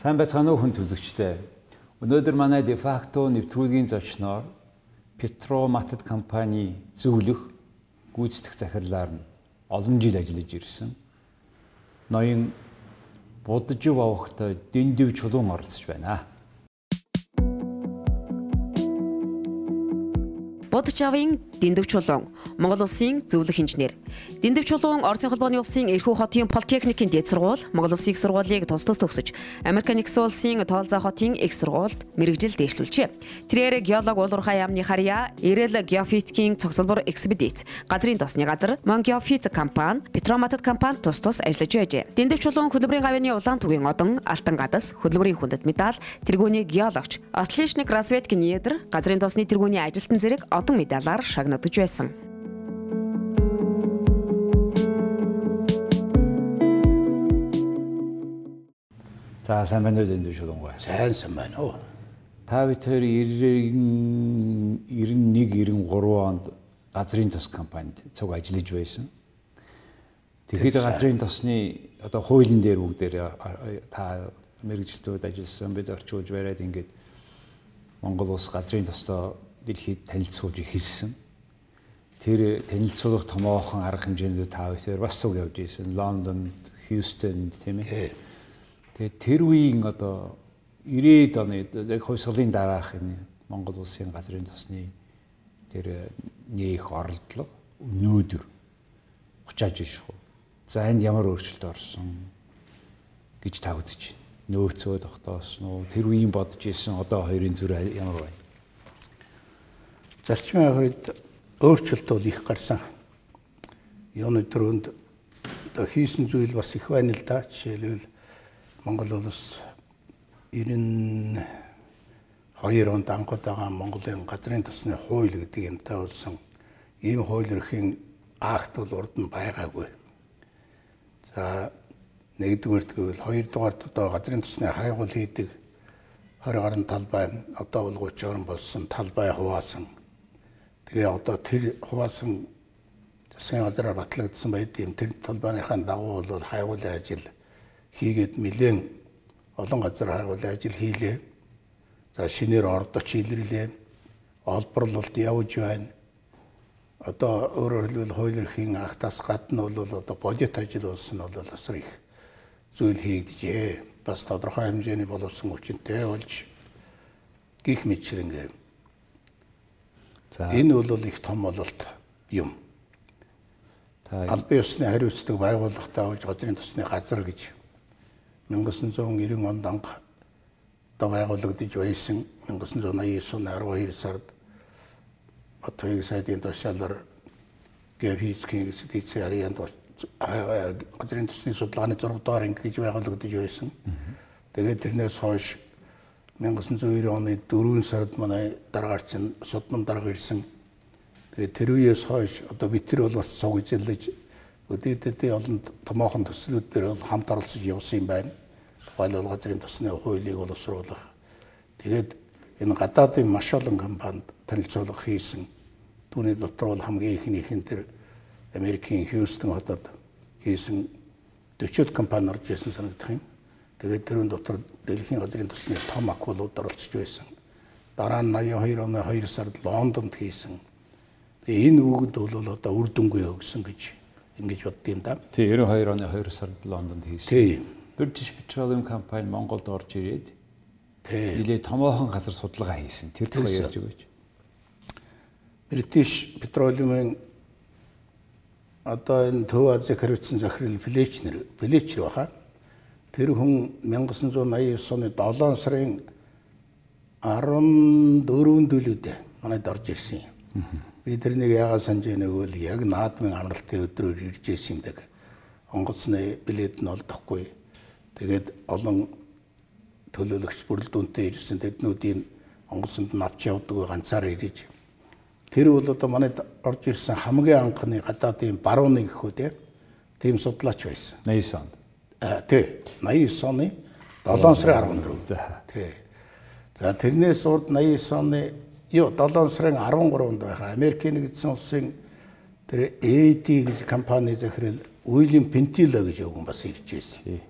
Сайн байцгаана уу хүн төлөгчтэй. Өнөөдөр манай дефакто нэвтрүүлгийн зочноор Петро Матад компани зөвлөх гүйцэтгэх захирлаар нь олон жил ажиллаж ирсэн. Ноён Буджив авахтай дэндив чулуун оролцож байна. Будчавын Дэндв чулуун Монгол улсын зөвлөх инженер. Дэндв чулуун Оросын холбооны улсын Эрхүү хотын политехникийн дэд сургууль, Монгол улсын их сургуулийг тус тус төгсөж, Америк нэгдсэн улсын Тоолзаа хотын их сургуульд мэрэгжил дээшлүүлжээ. Тэрээр геолог уулуурхай яамны харьяа, Ирэл геофизикийн цогцлбор экспедиц, газрын тосны газар, Монгеофиз компани, Петроматад компани тус тус ажиллаж байжээ. Дэндв чулуун хөдөлмөрийн гавьяаны улаан түгийн одон, алтан гадас, хөдөлмөрийн хүндэт медаль, тэргүүний геологч, Ослишник Расветкийн недр, газрын тосны тэргүүний ажилтан зэрэг одон медалаар шагнагдж байсан. За сайн байна уу дэндүү шулунгай. Сайн сайн байна уу. Та бүхэн 91 93 онд газрын тос компанид цуг ажиллаж байсан. Тэгэхэд газрын тосны одоо хуулийн дээр бүгдээр та мэрэгжилтүүд ажилласан бид орчуулж бариад ингээд Монгол улс газрын тостой дэлхийд танилцуулж эхэлсэн. Тэр танилцуулах томоохон арга хэмжээнд та бүхэн бас цуг явж ирсэн. Лондонд, Хьюстон тийм ээ. Тэгээд тэр үеийн одоо 90-ад оны яг хувьсгалын дараах энэ Монгол улсын газрын тосны тэр нээх оролдлого өнөөдөр очиж ишх үү. За энд ямар өөрчлөлт орсон гэж та үзэж байна. Нөөцөө тогтоосон уу? Тэр үеийн бодож исэн одоо хоёрын зүр ямар байна? Зарчмын хувьд өөрчлөлт бол их гарсан. Юуны төрөнд одоо хийсэн зүйл бас их байна л да. Жишээлбэл Монгол улс 92 онд анхуд байгаа Монголын газрын тосны хууль гэдэг юмтай болсон ийм хууль эрхийн акт бол урд нь байгаагүй. За нэгдүгээр тэгвэл хоёрдугаарт одоо газрын тосны хайгуул хийдэг 20 гаруй талбай одоо бол 30 орн болсон талбай хуваасан. Тэгээ одоо тэр хуваасан засгийн газраар батлагдсан байд юм тэр талбайныхаа дагуу бол хайгуулын ажил хийгээд нэлээд олон газар хайгуулын ажил хийлээ. За шинээр ордоч илэрлээ. Олборлолт явж байна. Одоо өөрөөр хэлбэл хууль эрхийн актаас гадна бол одоо бодит ажил болсон нь бол асар их зүйл хийгдэжээ. Бас тодорхой хэмжээний боловсон хүчинтэй болж гих мэтлэнгээр. За энэ бол их том бололт юм. Албан ёсны хариуцлага байгууллагатай авч газрын тосны газар гэж 1990 онд анх одоо байгуулагдаж байсан 1989 оны 12 сард Батбаяг сайдын тушаалаар геофизикийн экспедицийн арианд газрын төсний судалгааны 6 дугаар анги гэж байгуулагдаж байсан. Тэгээд тэрнээс хойш 1990 оны 4 сард манай дараагч нь судман дарга ирсэн. Тэгээд тэр үеэс хойш одоо бид тэр бол бас цугжилж өдөөдөдөө олон томоохон төслүүд дээр бол хамт оролцож явсан юм байна тухайлбал газрын тосны хуулийг боловсруулах. Тэгээд энэ гадаадын маш олон компанид танилцуулга хийсэн. Түүний дотор бол хамгийн ихнийх нь тэр Америкийн Хьюстон хотод хийсэн 40-од компани орж ирсэн санагдах юм. Тэгээд тэрүүн дотор дэлхийн газрын тосны том акулууд оролцож байсан. Дараа нь 82 оны 2 сард Лондонд хийсэн. Тэгээ энэ үгэд бол одоо үр дүнгүй өгсөн гэж ингэж боддیں۔ да. Тий 92 оны 2 сард Лондонд хийсэн. Тий. British Petroleum компани Монголд орж ирээд нэлээ томоохон газар судалгаа хийсэн. Тэр тухай ярьж өгөөч. British Petroleum-ын одоо энэ Төв Азийг хариуцсан захирал Флечнер, Флечер баха. Тэр хүн 1989 оны 7 сарын 14-нд төлөөдөө манайд орж ирсэн юм. Би тэрнийг яагаад санаж байгааг бол яг наадмын амралтын өдрөөр ирж ирсэн юм. Онгоцны билет нь олдохгүй Тэгээд олон төлөөлөгч бүрэлдэхүүнтэй ирсэн тэднүүдийн онгоцонд нь авч явдаг ганцаараа ирэж. Тэр бол одоо манайд орж ирсэн хамгийн анхны гадаадын барууны гэхүү тийм судлаач байсан. 89 онд. Аа тий. 89 оны 7 сарын 14. За. Тий. За тэрнээс урд 89 оны ёо 7 сарын 13-нд байхаа Америкийн нэгдсэн улсын тэр AD гэж компани захирал Уильям Пентила гэж өвгөн бас ирж байсан.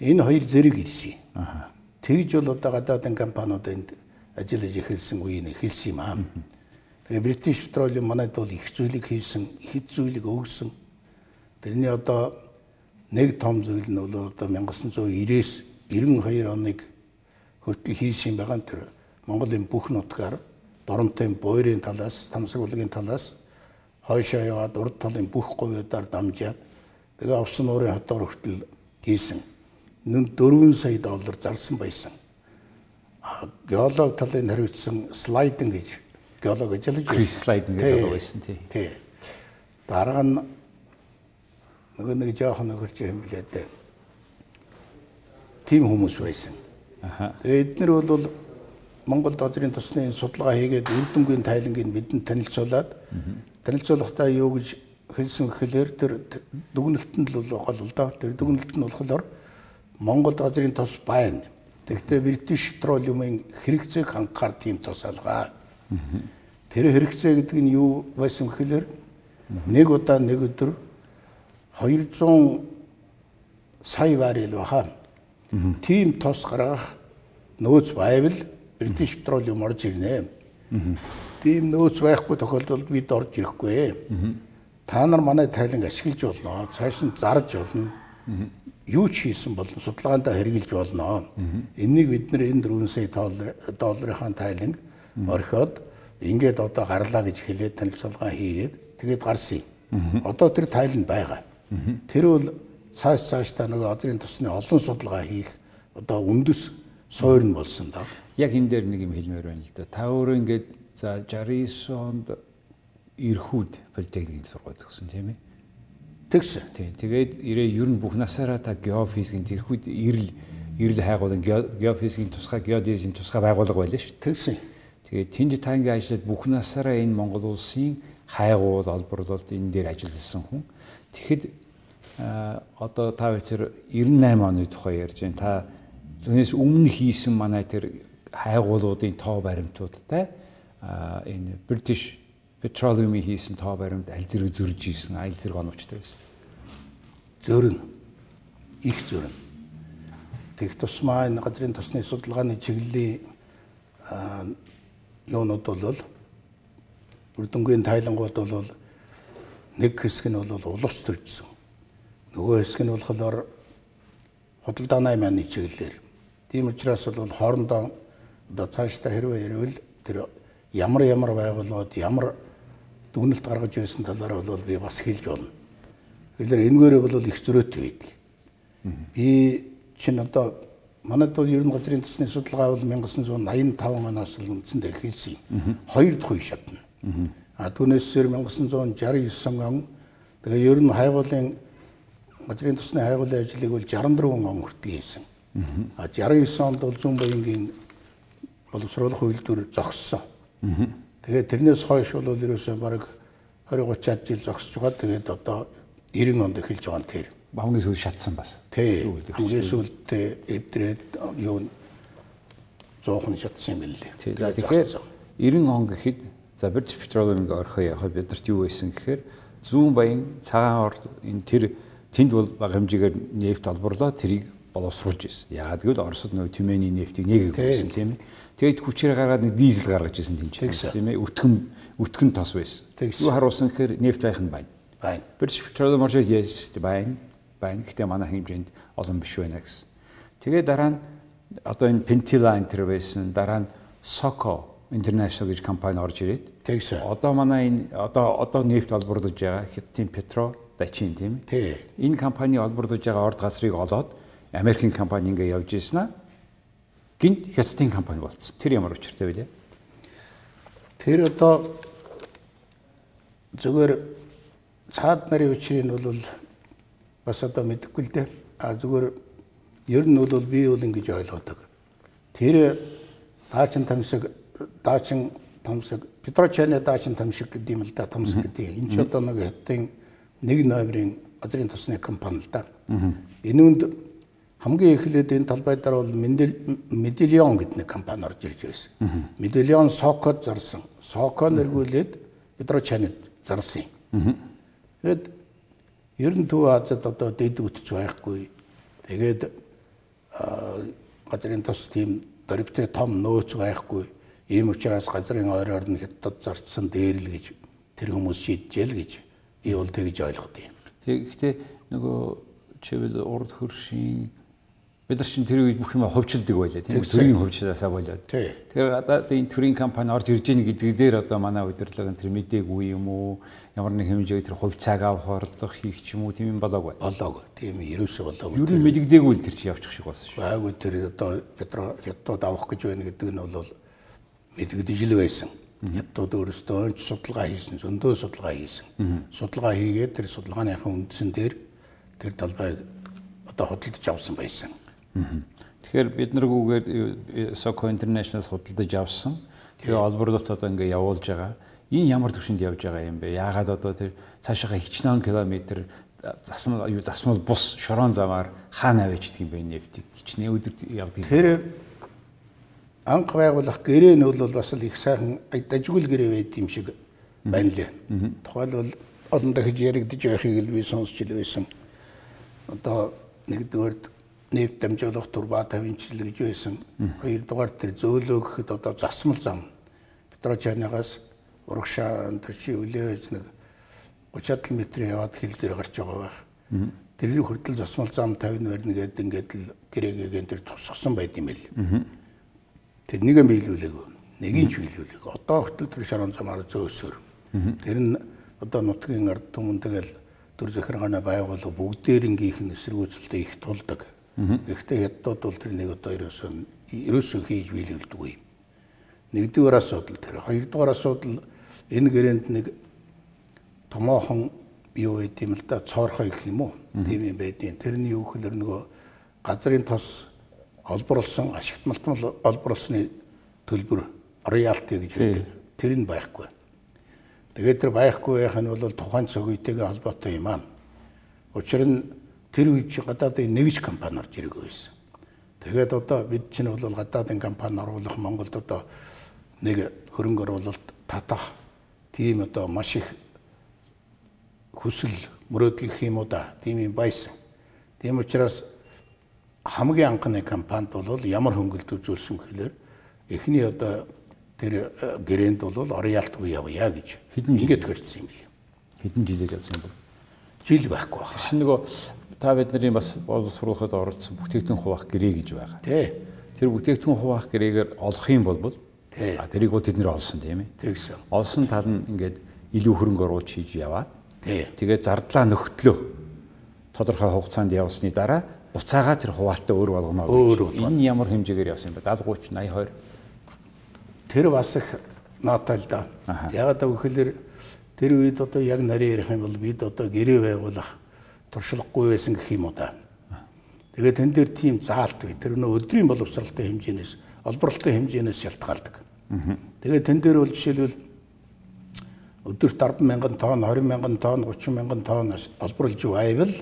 Энэ хоёр зэрэг ирсэн. Аа. Тэгж бол одоо гадаадын компаниуд энд ажиллаж эхэлсэн үе нь эхэлсэн юм аа. Тэгээ British Petroleum манайд бол их зүйлийг хийсэн, их зүйлийг өгсөн. Тэрний одоо нэг том зүйл нь бол одоо 1990-ээс 92 оныг хүртэл хийсэн байгаа нь тэр Монголын бүх нутгаар доронтой буйрын талаас, тамсаг улгийн талаас хойшоо яваад урд талын бүх говьудаар дамжаад тэгээ овсон нуурын хотоор хүртэл хийсэн. Нүн 4 сая доллар зарсан байсан. Геолог талын хариуцсан слайдинг гэж геолог ажиллаж байсан. Слайдинг гэж байсан тий. Тий. Дараа нь нөгөө нэг жоохон нөхөрч юм билээ дээ. Тим хүмүүс байсан. Аха. Тэгээ эднэр бол Монгол газрын тосны судалгаа хийгээд үрдэнгийн тайлангийг бидэнд танилцуулаад танилцуулахдаа юу гэж хэлсэн гэхээр тэр дүгнэлтэнд л гол л доо. Тэр дүгнэлт нь болохоор Монгол газрын тос байна. Тэгэхдээ British Petroleum-ын хэрэгцээг хангахаар тийм тос алгаа. Тэр хэрэгцээ гэдэг нь юу байсан гэхээр нэг удаа нэг өдөр 200 сая баррел баха. Тийм тос гаргах нөөц байвал British Petroleum орж ирнэ. Тийм нөөц байхгүй тохиолдолд бид орж ирэхгүй. Та нар манай тайланг ашиглаж болно. Цааш нь зарж болно. Юу ч хийсэн болно. Судалгаандаа хэрэгжилж болно. Энийг бид нэр энэ 4 сая долларын тайланг орхиод ингээд одоо гарлаа гэж хэлээд танилцуулга хийгээд тэгээд гарсан юм. Одоо тэр тайланд байгаа. Тэр бол цааш цаашдаа нөгөө азрын тусны олон судалгаа хийх одоо үндэс суур нь болсон даа яг энэ дээр нэг юм хэлмээр байна л да. Та өөрөө ингээд за 69 онд эрхүүд политехникийн сургууль төгсөн тийм ээ. Тэгсэн. Тийм. Тэгээд ирээ ер нь бүх насаараа та геофизикийн тэрхүүд ирэл ирэл хайгуулын геофизикийн тусгай геодезийн тусгай байгууллага байлаа шүү. Тэгсэн. Тэгээд тэнд та ингээд ажиллаад бүх насаараа энэ Монгол улсын хайгуул олборлолт энэ дээр ажилласан хүн. Тэгэхэд одоо та хоёр 98 оны тухай ярьж байна. Та түүнээс өмнө хийсэн манай тэр хайгуулуудын тоо баримтуудтай энэ British Petroleum-ийн хийсэн тоо баримт аль зэрэг зөрж ийсэн аль зэрэг оновчтой байсан. Зөрн их зөрн. Тэгх тусмаа энэ газрын тосны судалгааны чиглэлийн юунууд бол үрдэнгийн тайлангууд бол нэг хэсэг нь бол улус төржсөн. Нөгөө хэсэг нь болохоор худалдааны маань чиглэлээр. Тийм учраас бол хоорондоо одоо цаашдаа хэрвээ ирвэл тэр ямар ямар байгууллагууд ямар дүгнэлт гаргаж байсан талаар бол би бас хэлж болно. Тэгэхээр энэгээрээ бол их зөрөөтэй байдаг. Би чинь одоо манайд бол ер нь газрын төсний судалгаа бол 1985 оноос л үндсэндээ эхэлсэн юм. Хоёр дахь үе шатна. А түүнээсээр 1969 он тэгээ ер нь хайгуулын газрын төсний хайгуулын ажлыг бол 64 он хүртэл хийсэн. А 69 онд бол зүүн баянгийн боловсруулах үйлдвэр зогссон. Тэгээд тэрнээс хойш бол ерөөсөө бараг 20 30 жил зогсож байгаа. Тэгээд одоо 90 онд эхэлж байгаа нь тэр. Хамгийн сүүл шатсан бас. Тий. Хамгийн сүүлдээ эдрээд юу зоохон шатсан юм лээ. Тэгэхээр 90 он гэхэд за British Petroleum ингээ орхоо явахад бидэрт юу байсан гэхээр зүүн баян цагаан орд энэ тэр тэнд бол бага хэмжээгээр нефт олборлоо тэрийг боловсруулж ирсэн. Яагаад гэвэл Оросд нөгөө Тюмени нефтийг нэгийг өгсөн тийм ээ. Тэгээд хүчээр гаргаад нэг дизель гаргаж ирсэн тийм тийм ээ. Өтгөн өтгөн тос байсан. Юу харуулсан гэхээр нефт байх нь байна. Байна. British Petroleum орж yes байна. Байна. Гэхдээ манай хэмжээнд олон биш байна гэсэн. Тэгээд дараа нь одоо энэ Pentila энэ байсан. Дараа нь Soco International гэж компани орж ирээд. Тэгсэн. Одоо манай энэ одоо одоо нефт олборлож байгаа Хятадын Petro Дачин тийм ээ. Тий. Энэ компани олборлож байгаа орд газрыг олоод Америкийн компани ингээ явж ийсэн аа. Гинт хятадын компани болцсон. Тэр ямар учиртай вэ? Тэр одоо зүгээр цаад нарын учрыг бол бас одоо мэдэхгүй л дээ. А зүгээр ер нь бол би бол ингэж ойлгодог. Тэр даачин тамсаг даачин тамсаг Петрочаны даачин тамшиг гэдэг юм л да тамсаг гэдэг. Энэ ч одоо нэг хятадын нэг номерын газрын тосны компани л да. Энэ үнд хамгийн эхлээд энэ талбай дээр бол Медальон гэдэг нэг компани орж ирж байсан. Медальон Сокод зарсан. Соко нэргүүлээд Петрочанид зарсан юм. Тэгээд ер нь Төв Азад одоо дэд үтж байхгүй. Тэгээд газрын тос тийм дөрвтэй том нөөц байхгүй. Ийм учраас газрын ойроор нь хятад зарцсан дээр л гэж тэр хүмүүс шийджээ л гэж би бол тэгж ойлгод юм. Тэгэхдээ нөгөө чивэл урд хөршийн бид нар чинь тэр үед бүх юм хувьчилдаг байлаа тийм төрийн хувьчлаасаа болоод. Тэгэхээр одоо энэ төрийн компани орж ирж байгаа гэдэг дээр одоо манай удирдлага тэр мэдээгүй юм уу? Ямар нэг хэмжээгээр тэр хувьцааг авах орлого хийх ч юм уу тийм юм болоогүй. Болоогүй. Тийм ерөөсөө болоогүй. Юу нь мэдэгдээгүй л тэр чинь явчих шиг болсон шүү. Байггүй тэр одоо петро хятад авах гэж байна гэдэг нь бол мэдэгдэж л байсан. Хятад өөрөөсөө өнч судалгаа хийсэн, зөндөө судалгаа хийсэн. Судалгаа хийгээд тэр судалгааныхаа үндсэн дээр тэр талбайг одоо худалдаж авсан байсан. Тэгэхээр бид наргүйгээр Soco International-аас худалдаж авсан. Тэгээ олборлолт одоо ингээ явуулж байгаа. Энэ ямар төвшөнд явж байгаа юм бэ? Яагаад одоо тэр цаашаа хичнээн километр засмал юу засмал бус шорон замаар хаана авчихдээ юм бэ нефтийг хичнээн өдөр явдаг. Тэр анх байгуулах гэрээ нь бол бас л их сайхан дажгүй гэрээ байд юм шиг байна лээ. Тухайлбал олон дахиж яригдж байхыг л би сонсч л байсан. Одоо нэгдүгээр нефт дамжуулах турба тавинчил гэж байсан. Хоёрдугаар тэр зөөлөө гэхэд одоо засмал зам Петрочанигаас урагшаа тэр чи үлээж нэг 30 км яваад хил дээр гарч байгаа байх. Тэр хүртэл засмал зам 50 барьна гэдэг ингээд л гэрээгээ тэр тусгасан байт юм байл. Тэр нэг нь биелүүлээгүй. Нэг нь ч биелүүлээгүй. Одоо хүртэл тэр шарон замаар зөөсөөр. Тэр нь одоо нутгийн ард түмэн тэгэл төр захиргааны байгуул бүгдээрнгийнх нь эсэргүүцэлтэй их тулдаг. Гэхдээ хятадууд бол тэр нэг одоо ерөөсөө ерөөсөө хийж биелүүлдэггүй. Нэгдүгээр асуудал тэр. Хоёрдугаар асуудал энэ гэрээнд нэг томоохон юу байт юм л да цоорхой гэх юм уу? Тийм юм байдیں۔ Тэрний юу гэхээр нөгөө газрын тос олборлсон ашигт малтмал олборлсны төлбөр роялти гэж байдаг. Тэр нь байхгүй. Тэгээд тэр байхгүй байх нь бол тухайн цаг үетэйгээ холбоотой юм аа. Учир нь тэр үед чи гадаадын нэгж компани орж ирэх байсан. Тэгээд одоо бид чинь бол гадаадын компани оруулах Монголд одоо нэг хөрөнгө оруулалт татах тийм одоо маш их хүсэл мөрөөдөл гэх юм уу да тийм юм байсан. Тийм учраас хамгийн анхны компанид бол ямар хөнгөлт үзүүлсэн гэхээр эхний одоо тэр э, гэрээнд бол Ориалтгүй явъя гэж ингээд төрсөн юм бил. Хэдэн жилээр явсан бэ? Жил байхгүй байна. Шин нөгөө та бидний бас боловсруулахад оролцсон бүтээгдэхүүн хуваах гэрээ гэж байгаа. Тий. Тэр бүтээгдэхүүн хуваах гэрээгээр олох юм бол тий. Тэрийг бол тэд нэр олсон тийм ээ. Тэгсэн. Олсон тал нь ингээд илүү хөрөнгө оруулж хийж яваад тий. Тэгээд зардлаа нөхтлөө тодорхой хугацаанд явсны дараа буцаагаа тэр хуваалтаа өөр болгоно гэж. Энэ ямар хэмжээгээр явсан юм бэ? 70 30 82. Тэр бас их наатай л да. Ягаад гэвэл тэр үед одоо яг нарийн ярих юм бол бид одоо гэрээ байгуулах туршлагагүй байсан гэх юм уу да. Тэгээд тэн дээр тийм заалт бай. Тэр нөө өдрийн боловсралтай хэмжээнээс, олборлолтой хэмжээнээс шалтгаалдаг. Тэгээд тэн дээр бол жишээлбэл өдөрт 10 мянган тонн, 20 мянган тонн, 30 мянган тонн олборлж байвал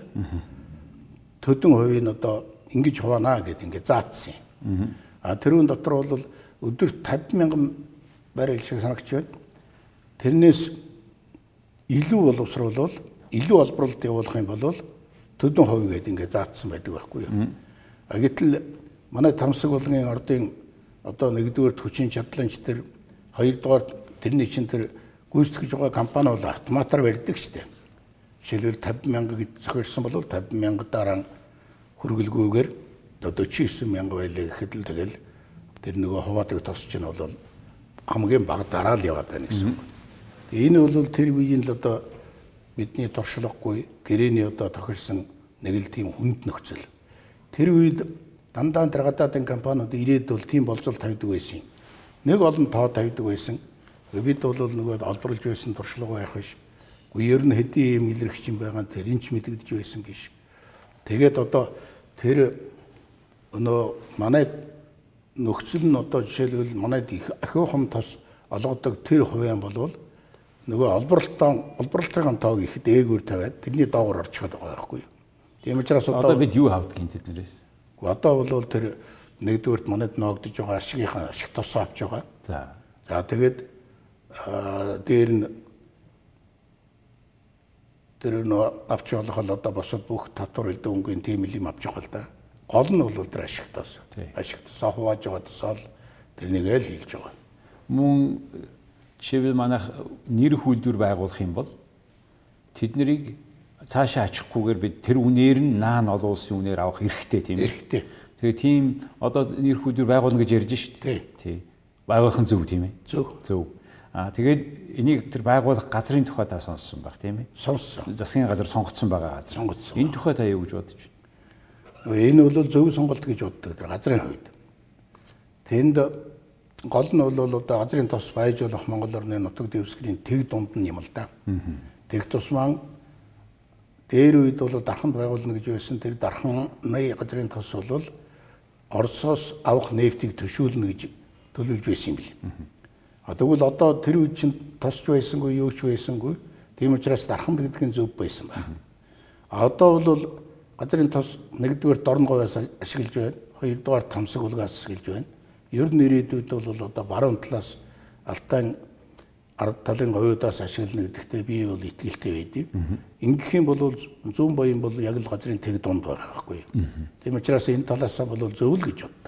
төдөн хувийг нь одоо ингэж хуваана гэд ингэ заацсан юм. А тэрүүн дотор бол өдөрт 50 мянган барил шиг санагч байна. Тэрнээс илүү боловсруулал илүү олборлолт явуулах юм бол төдөн хувь гээд ингээд заацсан байдаг байхгүй юу. А гэтэл манай тамсаг болгоны ордын одоо нэгдүгээр хүчин чадлагч тэр хоёрдугаар тэрний чинь тэр гүйцэтгэж байгаа компани бол автоматар барьдаг штеп. Жишээлбэл 50 мянга гэж зохиолсон бол 50 мянга дараа хөргөлгүйгээр одоо 49 мянга байлаа гэхэд л тэгэл тэр нөгөө хуваадаг тос чинь бол хамгийн бага дараа л яваад байна гэсэн. Энэ бол тэр үеийн л одоо бидний туршлагагүй гэрээний одоо тохирсон нэг л тийм хүнд нөхцөл. Тэр үед дандаа тэр гадаадын компаниуд ирээд бол тийм болцол тавьдаг байсан. Нэг олон тоо тавьдаг байсан. Бид бол нөгөө олборлж байсан туршлага байх биш. Гэхдээ ер нь хэдийн юм илэрхэж юм байгаа тэр энэ ч мэдэгдэж байсан гэж. Тэгээд одоо тэр өнөө манай нөхцөл нь одоо жишээлбэл манайд их ахиухан тос олгодог тэр хувийн болвол нөгөө олборлолтоо олборлолтын тоог их дээгүүр тавиад тэрний доогоор орчиход байгаа байхгүй юу. Тийм учраас одоо бид юу хавдгийг тэднэрээс? Одоо бол тэр нэгдүгürt манад ноогдож байгаа ашигынхаа ашиг тосоо авч байгаа. За. За тэгээд дээр нь тэр нөө авч болох л одоо босод бүх татвар элдв өнгийн тийм юм авч байгаа л да. Гол нь бол тэр ашигтаас. Ашигтасаа хувааж байгаа тусаал тэрнийг л хийж байгаа. Мөн жишээлбэл манайх нэр хүлдвэр байгуулах юм бол тэд нарыг цаашаа ачихгүйгээр бид тэр үнээр нь наан олон улсын үнээр авах эрхтэй тийм. Эрхтэй. Тэгээ тийм одоо нэр хүлдвэр байгуулна гэж ярьж дээ. Тий. Байгуулах нь зөв тийм ээ. Зөв. Зөв. Аа тэгээд энийг тэр байгуулах газрын тухай та сонссон баг тийм ээ. Сонссон. Засгийн газар сонгогдсон байгаа газар. Сонгогдсон. Энэ тухай та юу гэж бодож байна? Энэ бол зөв сонголт гэж боддог тэр газрын хувьд. Тэнд гол нь бол одоо газрын тос байжуулах Монгол орны нутаг дэвсгэрийн тэг дунд нь юм л да. Тэг тусмаа дээр үед бол дарханд байгуулна гэж байсан тэр дарханы газрын тос бол Оросоос авах нефтийг төшөөлнө гэж төлөвлөж байсан юм билээ. А тэгвэл одоо тэр үед чинь тосч байсангүй юу ч байсангүй. Тийм учраас дарханд гэдэг нь зөв байсан байна. А одоо бол газрын тос нэгдүгээр дорн говьяас ашиглаж байна. Хоёрдугаар тамсаг улгаас ашиглаж байна. Ер нь ирээдүйд бол одоо баруун талаас алтан ард талын говьудаас ашиглана гэдэгтээ би бол итгэлтэй байдив. Ингэх юм бол зүүн боён бол яг л газрын тэг дунд байгаа байхгүй. Тийм учраас энэ талаасаа бол зөв л гэж боддог.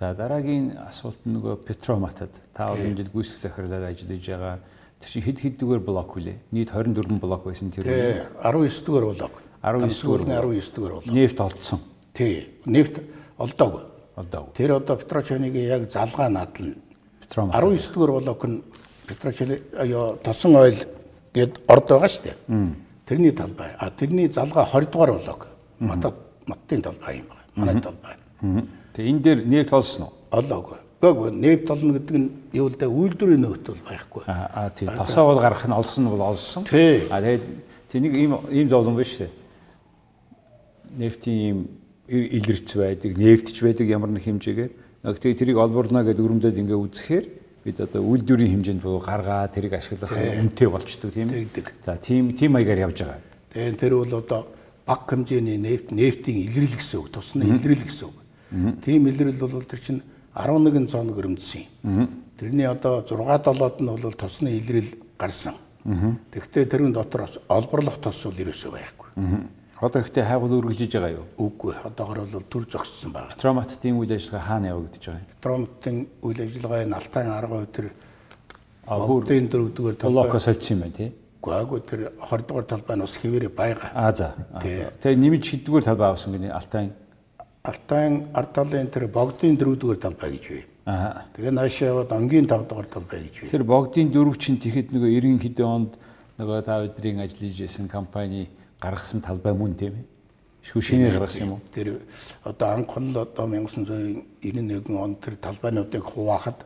За дараагийн асуулт нь нөгөө Петроматад та олон жил гүйцэтгэх захирлаар ажиллаж байгаа. Тэр чинь хэд хэддүгээр блок вүлээ? Нийт 24 блок байсан тэр. Тий 19 дугаар болоо. 19 дугаар. 19 дугаар болоо. Нефт олдсон. Тий нефт олдоогүй. Олдоогүй. Тэр одоо Петрочоныг яг залгаа надлна. Петромат. 19 дугаар блок нь Петрочоны ёо тосон ойл гээд орд байгаа шүү дээ. Тэрний талбай. А тэрний залгаа 20 дугаар блок. Матад маттын талбай юм байна. Манай талбай. Тэгээ энэ дээр нефт олсон уу? Олоогүй. Гэхдээ нефт олно гэдэг нь юу л да үйлдвэрийн нөхцөл байхгүй. Аа аа тийм тосоо бол гарах нь олсон нь бол олсон. Тий. А тэгээд тэнийг ийм ийм зовлон биш үү? Нефтийн ийм илэрч байдаг, нефтч байдаг ямар нэг хэмжээгээр. Тэгээд тэрийг олборно гэдэг өрөмдөд ингээ үзэхээр бид одоо үйлдвэрийн хэмжээнд буу гаргаа тэрийг ашиглах үнэтэй болчдөг тийм. Тэгдэг. За тийм тийм маягаар явж байгаа. Тэгээд тэр бол одоо баг хэмжээний нефт нефтийн илрэл гэсэн үг, тусны илрэл гэсэн үг. Тийм илрэл бол тэр чинь 11 цоног өрөмдсөн. Тэрний одоо 6 долоод нь бол тосны илрэл гарсан. Тэгвэл тэрүүн дотор олборлох тос бол ерөөсөө байхгүй. Одоо ихтэй хайгуул үргэлжиж байгаа юу? Үгүй. Одоогор бол төр зогссон байна. Троматтын үйл ажиллагаа хаана явагдаж байгаа юм? Тромтын үйл ажиллагаа энэ алтан арга өтер А бүр Одын дөрөвдүгээр блоко талбай. солилцсон юм байна тий. Гаагүй тэр 20 дугаар талбай нь бас хэвээрээ байгаа. А за. Тэгээ нэмж хэддүгээр талбай авсан гэнэ Алтай. Алтан ард талын тэр богдын дөрөвдүгээр талбай гэж бий. Аа. Тэгээ наашаа яваад ангийн 5 дугаар талбай гэж бий. Тэр богдын дөрөв чинь тэгэхэд нөгөө 90 хэдэн онд нөгөө та бидний ажиллаж исэн компани гаргасан талбай мөн тийм ээ. Шүү шинээр гаргасан юм уу? Тэр одоо анх л одоо 1991 онд тэр талбайнуудыг хуваахад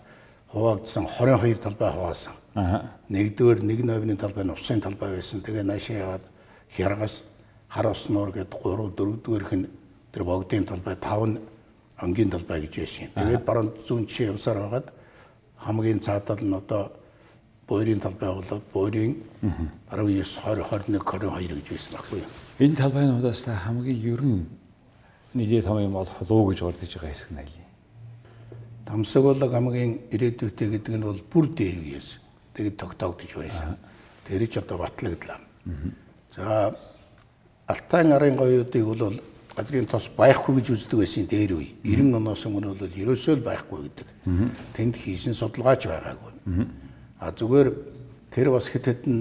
хуваагдсан 22 талбай хуваасан. Аа. Нэгдүгээр нэг новны талбай нь усын талбай байсан. Тэгээ наашаа яваад хяргас хар ус нуур гэдэг 3 дөрөвдүгээрх нь тэр богдын талбай 5 нь ангийн талбай гэж байсан. Тэгээд баруун зүүн жишээ явсаар байгаад хамгийн цаадал нь одоо буйрын талбай болоод буйрын 19 20 21 22 гэж байсан байхгүй юу? Энэ талбайнуудаас та хамгийн ерөн нэлээд том юм болох уу гэж урдж байгаа хэсэг нь аль юм? Тамсаглаг хамгийн ирээдүйтэй гэдэг нь бол бүр дээрэг яасан. Тэгээд тогтоогдож байсан. Тэр ч одоо батлагдлаа. За Алтай арын гоёудыг бол газрын тос байхгүй гэж үздэг байсан дээр үе. 90 оноос өмнө бол ерөөсөө л байхгүй гэдэг. Тэнд хийсэн судалгаач байгаагүй. А зүгээр тэр бас хэд хэдэн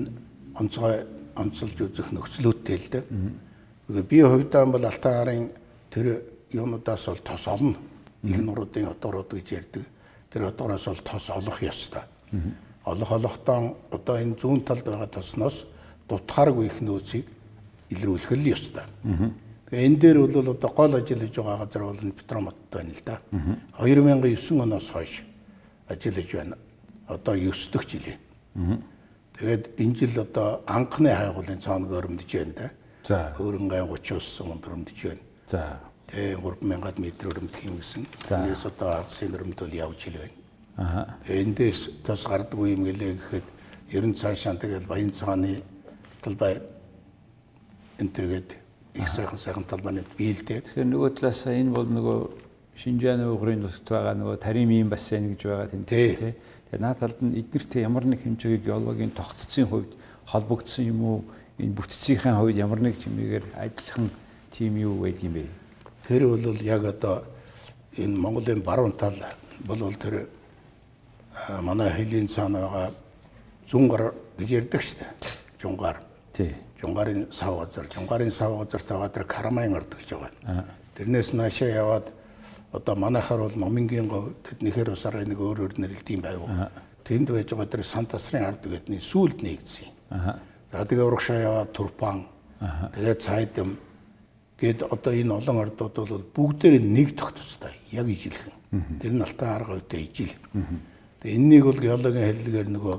онцгой онцолж үзэх нөхцлөөтэй л дээ. Тэгээ би хувьдаа бол Алтай арын тэр юунуудаас бол тос олно. Их нуруудын одоорууд гэж ярьдаг. Тэр одоороос бол тос олох ёстой. Олох олохдоо одоо энэ зүүн талд байгаа тосноос дутхааргүй их нөөцийг илрүүлэх л ёстой. Энэ дээр бол одоо гол ажиллаж байгаа газар бол Петромот байна л да. 2009 оноос хойш ажиллаж байна. Одоо 9 дэх жилээ. Тэгээд энэ жил одоо анхны хайгуулын цаанаг өрөмдөж байна да. За. Хөрөнгөний 30 ус сумд өрөмдөж байна. За. Тэгээ 3000 м өрөмдөх юм гэсэн. Тэрнээс одоо агсын өрөмдөл явж хэл байна. Аа. Тэгээ эндээс тос гардаггүй юм гэлээ гэхэд ер нь цаашаа тэгэл баян цагааны талбай энтергээд их сайхан сайхан талбайнууд биелдээ. Тэгэхээр нөгөө талаас энэ бол нөгөө Шинжааны угрын нутагт байгаа нөгөө Таримын бассейн гэж байгаа тэнд Тий. тий. Тэгээ наад талд нь эднэртэй ямар нэг хэмжээгээр геологийн тогтцсон хувьд холбогдсон юм уу? Энэ бүтцийн хувьд ямар нэг чимээгээр адилхан тим юу байдаг юм бэ? Тэр бол яг одоо энэ Монголын баруун тал бол тэр манай хэлийн цаанаага зүүн гар гэж ярьдаг шүү дээ. Жунгар. Тий. Жунгарын сав газар, Жунгарын сав газар тагаа тэр Карамайн орд гэж байгаа. Тэрнээс наашаа яваад одоо манайхаар бол Номингийн говь тэднийхэр усараа нэг өөр өөр нэрлэлт юм байв. Тэнд байж байгаа тэр Сантасрын ард гэдний сүулт нэгдсэн. За тэгээ урагшаа яваад Турпан. Тэгээд Цайдам гээд одоо энэ олон ордууд бол бүгдээр нэг тогтцтой яг ижилхэн. Тэр нь алтан арга үедээ ижил. Тэгээ энэнийг бол геологийн хэллэгээр нөгөө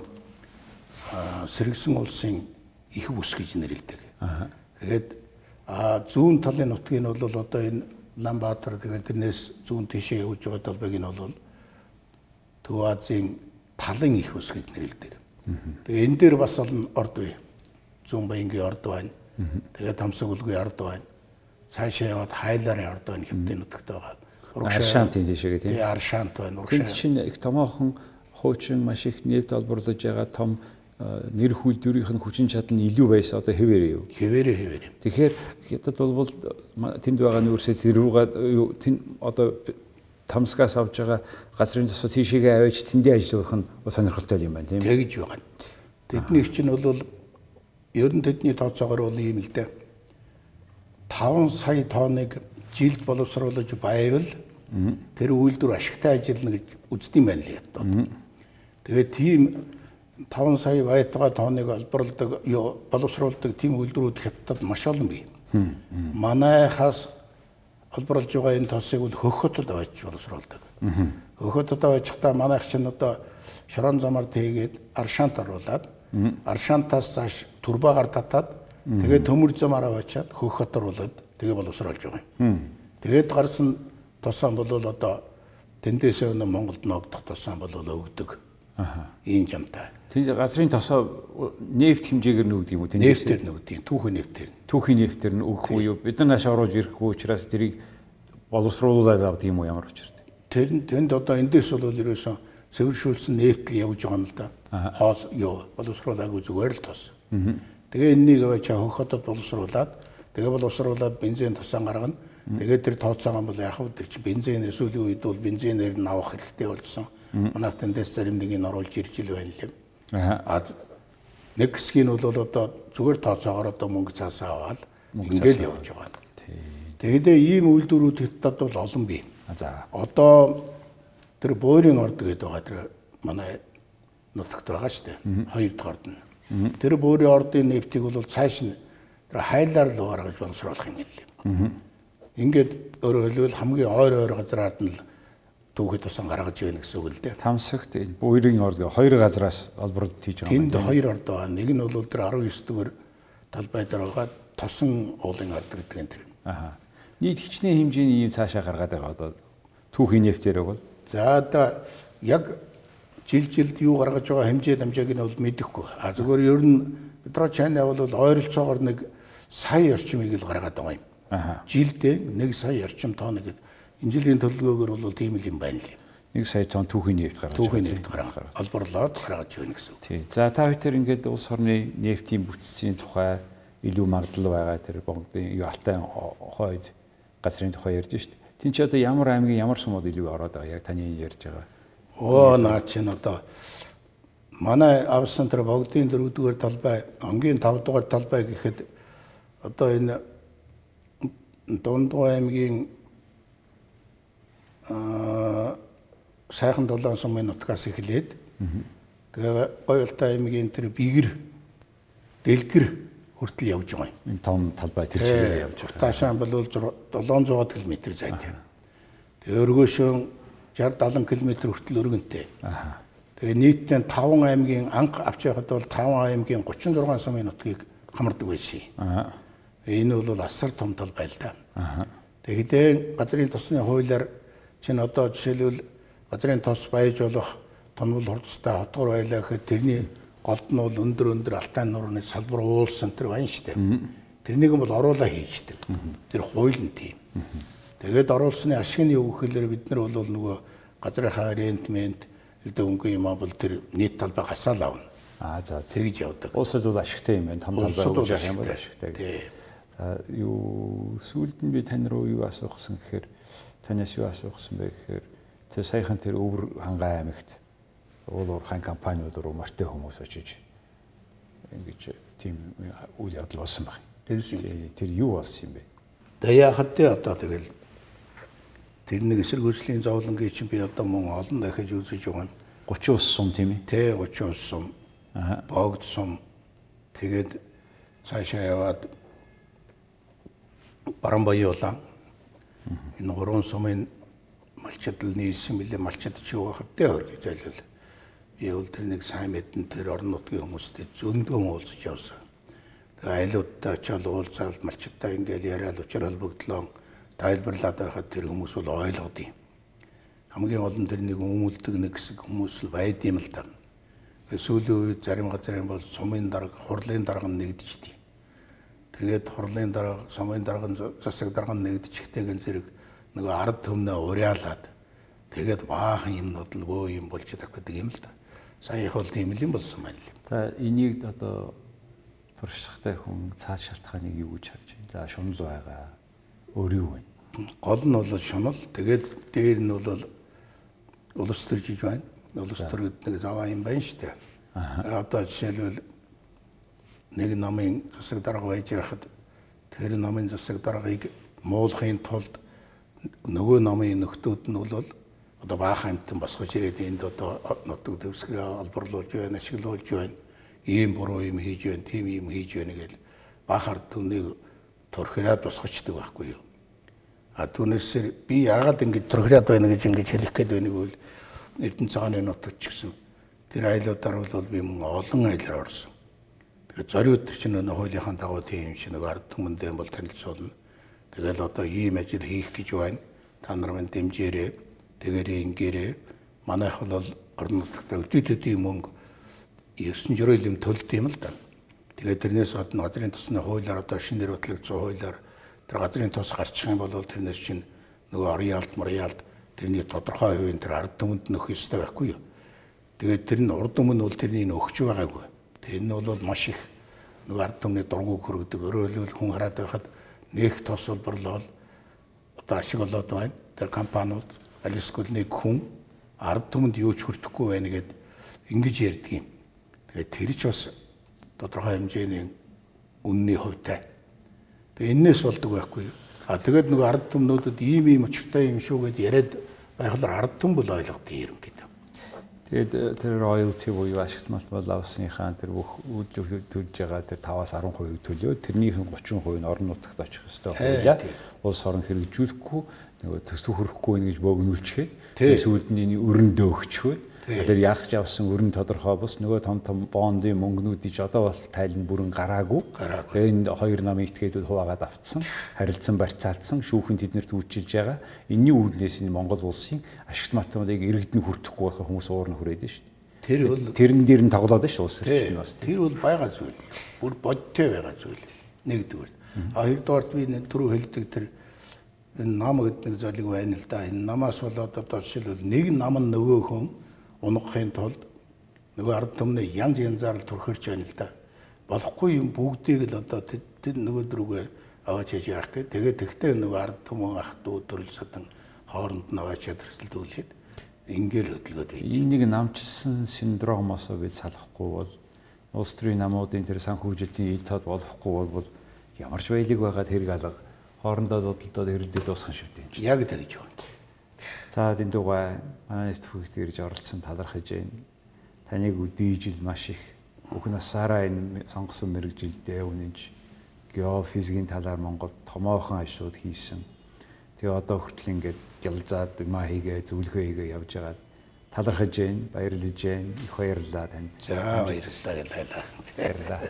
сэргсэн улсын их бүс гэж нэрлэдэг. Тэгээд зүүн талын нутгийг нь бол одоо энэ Ланбаатар тэгээд тэрнээс зүүн тишээ явж байгаа талбайг нь бол Төв Азийн талын их ус гэж нэрлэдэг. Тэгээ энэ дээр бас олон орд бай. Зүүн баянгийн орд байна. Тэгээд Тамсаг үлгүй орд байна. Цаашаа яваад Хайларын орд байна хэмтэн нутагт байгаа. Аршаантын тийшээ тийм. Тэгээ Аршаант байна. Тэнд Урагшаа. чинь их томоохон хуучин маш их нефт олборлож байгаа том нэр хүлдвэрийнх нь хүчин чадал нь илүү байсан одоо хэвээрээ юу. Хэвээрээ хэвээрээ. Тэгэхээр хятад бол тэнд байгаа нүүрсээ тэр рүүгээ юу, тэн одоо тамсгаас авж байгаа газрын тосоо тийшээгээ аваач тэндээ ажиллах нь сонирхолтой юм байна тийм. Тэгж байгаа. Тэдний чинь бол ер нь тэдний тооцоогоор бол ийм л дээ. 5 сая тонныг жилд боловсруулж байвал тэр үйлдвэр ашигтай ажиллана гэж үздэг юм байна л ядаа. Тэгээд тийм 5 сая байтугай тонныг олборлдог, боловсруулдаг тийм үйлдвэрүүд хятадд маш олон бий. Манайхаас олборлж байгаа энэ тосыг бол хөхөтөд аваач боловсруулдаг. Хөхөтөд аваачихдаа манайх чинь одоо шорон замаар тэгээд аршаант оруулаад аршаантаас цааш турбагаар татаад тэгээд төмөр замаар аваачаад хөхөт оруулаад тэгээ боловсруулж байгаа юм. Тэгээд гарсан тосоон бол одоо тэндээсээ өнө Монголд ногдох тосоон бол өгдөг. Аха. Ийм жамтай. Тэнд газрын тосоо нефт хэмжээгээр нөгдөг юм уу? Нефтээр нөгдөг, түүхэн нефтээр. түүхийн нефтээр нь өгөх үү? Бид нар нааш оруулж ирэхгүй учраас тэрийг боловсруулаад авдаг юм уу ямар учиртай? Тэр нь тэнд одоо эндээс бол ерөөсөн цэвэршүүлсэн нефт л явж байгаа юм л да. Хоос юу боловсруулаагүй зүгээр л тос. Тэгээ энэнийг аваа чаа хөхөдөд боловсруулаад тэгээ боловсруулаад бензин тусаан гаргана. Тэгээ тэр тооцоогоо бол яг хөө тэр чинь бензинээр сүүлийн үед бол бензинээр нь авах хэрэгтэй болсон. Манай тэндээс зарим нэг нь оруулж ирж ил байна л юм. Аа. Нэг хэсгийг нь бол одоо зүгээр тооцоогоор одоо мөнгө цаасаа аваад ингээл явж байгаа. Тэгээд ийм үйлдвэрүүд хэдтад бол олон бий. За. Одоо тэр буурийн орд гэдэг байгаа тэр манай нутагт байгаа шүү дээ. Хоёр дахь орд нь. Тэр буурийн ордын нефтийг бол цааш нь тэр хайлаар л гаргаж боловсруулах юм гэлээ. Ингээд өөрөөр хэлбэл хамгийн ойр ойр газраар нь л түүхэд тусан гаргаж байна гэсэн үг л дээ. Тамсагт энэ буйрын орд гэх хоёр газраас олборлолт хийж байгаа юм Тэнд хоёр орд байгаа. Нэг нь бол тэр 19 дугаар талбай дээр байгаа тосон уулын орд гэдэг нь тэр. Аа. Нийт хичнээн хэмжээний ийм цаашаа гаргаад байгаа одоо түүхийн нефтээр бол За одоо яг жил жилд юу гаргаж байгаа хэмжээ дамжааг нь бол мэдэхгүй. А зүгээр ер нь Петро Чайна бол ойролцоогоор нэг сая орчмыг л гаргаад байгаа юм. Аха. Жилдээ нэг сая орчим тонн гэдэг. Энэ жилийн төлөвлөгөөгөр бол тийм л юм байна л. 1 сая тонн түүхийн нефт гаргаж Түүхийн нефт гаргаад олборлоод гаргаж байна гэсэн үг. Тий. За та бүхэн ингээд улс орны нефтийн бүтцийн тухай илүү магадлал байгаа тэр Монголын юу алтай хойд газрын тухай ярьж шít. Тин ч одоо ямар аймгийн ямар сумууд илүү ороод байгаа яг таны ярьж байгаа. Оо наа чинь одоо манай авсан тэр богдын дөрөвдүгээр талбай, онгийн тавдугаар талбай гэхэд одоо энэ Дундгой аймгийн сайхан долоон сумын нутгаас эхлээд тэгээ Гоёлтай аймгийн тэр бигэр дэлгэр хүртэл явж байгаа юм. Энэ том талбай тэр чигээр явж байгаа. Таашаан бол 700 км зайтай. Тэгээ өргөөшөө 60 70 км хүртэл өргөнтэй. Тэгээ нийтдээ 5 аймгийн анх авч явахад бол 5 аймгийн 36 сумын нутгийг хамардаг байсан. Аа. Энэ бол асар том талбай л да. Тэгээд газрын тосны хуулиар чинь одоо жишээлбэл газрын тос байж болох томвол хурцтай хотгор байлаа гэхэд тэрний голд нь бол өндөр өндөр алтай нуурны салбар уулсан тэр байна дээ. Тэрнийг бол оруулаа хийждэг. Тэр хууль нь тийм. Тэгээд оруулсны ашиг нь юу гэхээр бид нар бол нөгөө газрынхаа рентмент элдэ өнгө юм бол тэр нийт талбай гасаал авна. Аа за. Тэгж явдаг. Улсад бол ашигтай юм байна. Том талбай явах юм бол ашигтай. ашигтай. Тий. За юу сүүлд нь би тань руу юу асуусан гэхээр танаас юу асуусан бэ гэхээр тэр саяхан тэр өвөр хангай аймагт уул уурхайн компаниуд руу морьтой хүмүүс очиж ингэж тийм үйл явдал болсон байна. Тэр юу болсон юм бэ? Яхад тэ одоо тэгэл тэр нэг эсэргүүцлийн зовлонгийн чинь би одоо мөн олон дахиж үзэж байгаа нь 30 ус сум тийм ээ. Тэ 30 ус сум. Аа. Богд сум. Тэгээд цаашаа яваад Барамбаяулаа. Энэ гурван сумын малчдал нийлсэн билээ малчд чи байхад тэ хөр гэж айлвал би бол тэр нэг сайн мэдэн тэр орон нутгийн хүмүүстэй зөндөө уулзаж явсан. Тэгээ айлуудтай очиад уулзаад малчдаа ингээл яриад учрал бүгдлөө тайлбарлаад байхад тэр хүмүүс бол ойлгодیں۔ Хамгийн гол нь тэр нэг өмөлдөг нэг хэсэг хүмүүс л байд юм л да. Сүүлийн үед зарим газрын бол сумын дарга, хурлын дарга нэгдчихдэг. Тэгээд хурлын дарга, сумын дарга, засаг дарга нэгдчихтэйгэн зэрэг нэг ард түмнээ уриалаад тэгээд баахан юмнууд л бөө юм болж идэх гэдэг юм л да. Сая их бол тийм л юм болсон байна л. За энийг одоо туршлагатай хүн цааш шалтгааныг юу гэж харж байна? За шунал байгаа. Өөр юу вэ? Гол нь бол шунал. Тэгээд дээр нь бол улс төр жиж байна. Улс төр гэдэг нэг заваа юм байна шүү дээ. Одоо жишээлбэл нэг намын засаг дарга байж байхад тэр намын засаг даргаыг муулахын тулд нөгөө намын нөхдүүд нь бол одоо баахан амтан босгож ирээд энд одоо нутаг дэвсгэрээ олборлуулж байна, ашиглуулж байна. Ийм буруу юм хийж байна, тийм юм хийж байна гэж баахар түнийг турхираад босгочдөг байхгүй юу. А түүнээсээр би яагаад ингэж турхираад байна гэж ингэж хэлэх гээд байныг бол Эрдэнэ цагааны нутагт ч гэсэн тэр айлуудаар бол би мөн олон айлаар орсон. Тэгээд зориуд чинь нөө хуулийнхаа дагуу тийм шиг нэг ард түмэндээ бол танилцуулна. Тэгэл одоо ийм ажил хийх гэж байна. Та нар минь дэмжээрэй. Тэгээрээ ингээрэй. Манайх бол орон нутагта өдөөдөдийн мөнгө 9 жирэл юм төлд юм л да. Тэгээд тэрнээс гадна газрын тусны хуулиар одоо шинээр батлагдсан хуулиар тэр газрын тус гарчих юм бол тэрнээс чинь нөгөө ариалт мариалт тэрний тодорхой хувийн тэр ард түмэнд нөх ёстой байхгүй юу. Тэгээд тэр нь урд өмнө бол тэрний өгч байгаагүй. Тэр нь бол маш их нэг ард түмний дургуг хөргөдөг. Өөрөөр хүн хараад байхад нэг тос болборлол одоо ашиг болоод байна. Тэр компаниуд алискул нэг хүн ард түмэнд юу ч хүртэхгүй байна гэд ингэж ярьдаг юм. Тэгээд тэр ч бас тодорхой хэмжээний үнний хувьтай. Тэгээ энээс болдог байхгүй. А тэгээд нөгөө ард түмнүүдэд ийм ийм очиртай юм шүү гэд яриад байхлаар ард түм бол ойлгох юм. Тэгээд э, тэр royalty буюу ашигт мал авсныхаа тэр бүх үйлдвэр төлж байгаа тэр 5-аас 10% төлөө. Тэрнийхэн 30% нь орон нутагт очих ёстой хуулиа улс орон хэрэгжүүлэхгүй нөгөө төсөв хөрөхгүй гэж богинуулчихээ. Тэгээд сүүлд нь өрөндөө өгчхөө Тэр яах явсан өрн тодорхой бус нөгөө том том бондын мөнгнүүдийг одоо бол тайланд бүрэн гараагүй. Тэгээ энэ хоёр намын этгээдүүд хуваагаад авцсан, харилцан барьцаалтсан, шүүхэн тэднэрт үйлчилж байгаа. Энийний үүднээс энэ Монгол улсын ашигт математикийг иргэдэн хүртэхгүй байх хүмүүс уур нь хүрээд шүү дээ. Тэр бол тэрэн дээр нь тоглоод шүү улс төрчин бас. Тэр бол байгаа зүйл. Бүр бодтой байгаа зүйл. Нэгдүгээр. А хоёрдугаарт би түрүү хэлдэг тэр энэ нам гэдэг нэг золиг байна л да. Энэ намаас болоод одоо жишээлбэл нэг нам нь нөгөө хүн унахын тулд нөгөө ард түмний янз янзаар л турхирч байна л да. Болохгүй юм бүгдийг л одоо тэд нөгөө дөрүгээ аваач хийж яах гэ. Тэгээд тэгтээ нөгөө ард түмэн ах дүү төрөл садан хооронд нь аваач төрсөлдүүлээд ингээл хөдөлгөөд байд. Энийг намчилсан синдромоос бид салахгүй бол улс төрийн намуудын тэр санхүүжилтийн ил тод болохгүй бол ямар ч баялаг байгаа тэрэг алга хоорондоо зодтолдоод хэрэлдээд дуусах шүү дээ. Яг тэгж байна. За дэндугай манай нэвтрүүлэгт ирж оролцсон талархаж байна. Таныг үдийжил маш их бүх насаараа энэ сонгосон мэрэгжилдээ үнэнч геофизикийн талаар Монгол томоохон ажлууд хийсэн. Тэгээ одоо хүртэл ингээд гялзаад маа хийгээ зөвлөгөө хийгээ явж байгаа талархаж байна, баярлаж байна. Их баярлалаа танд. За баярлалаа гэлээ. Баярлалаа.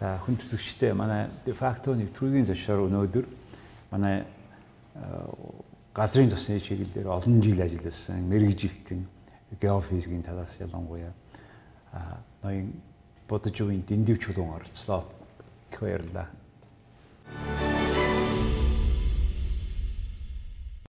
За. Хүн төсөвчтэй манай де факто нэвтрүүлгийн зөвшөөр өнөөдөр манай газрын тосны чиглэлээр олон жил ажилласан, мэрэгжилтэн, геофизикийн талаас ялангуяа а ноён бодож үеийн дэндив чулуун оролцлоо. Их баярлалаа.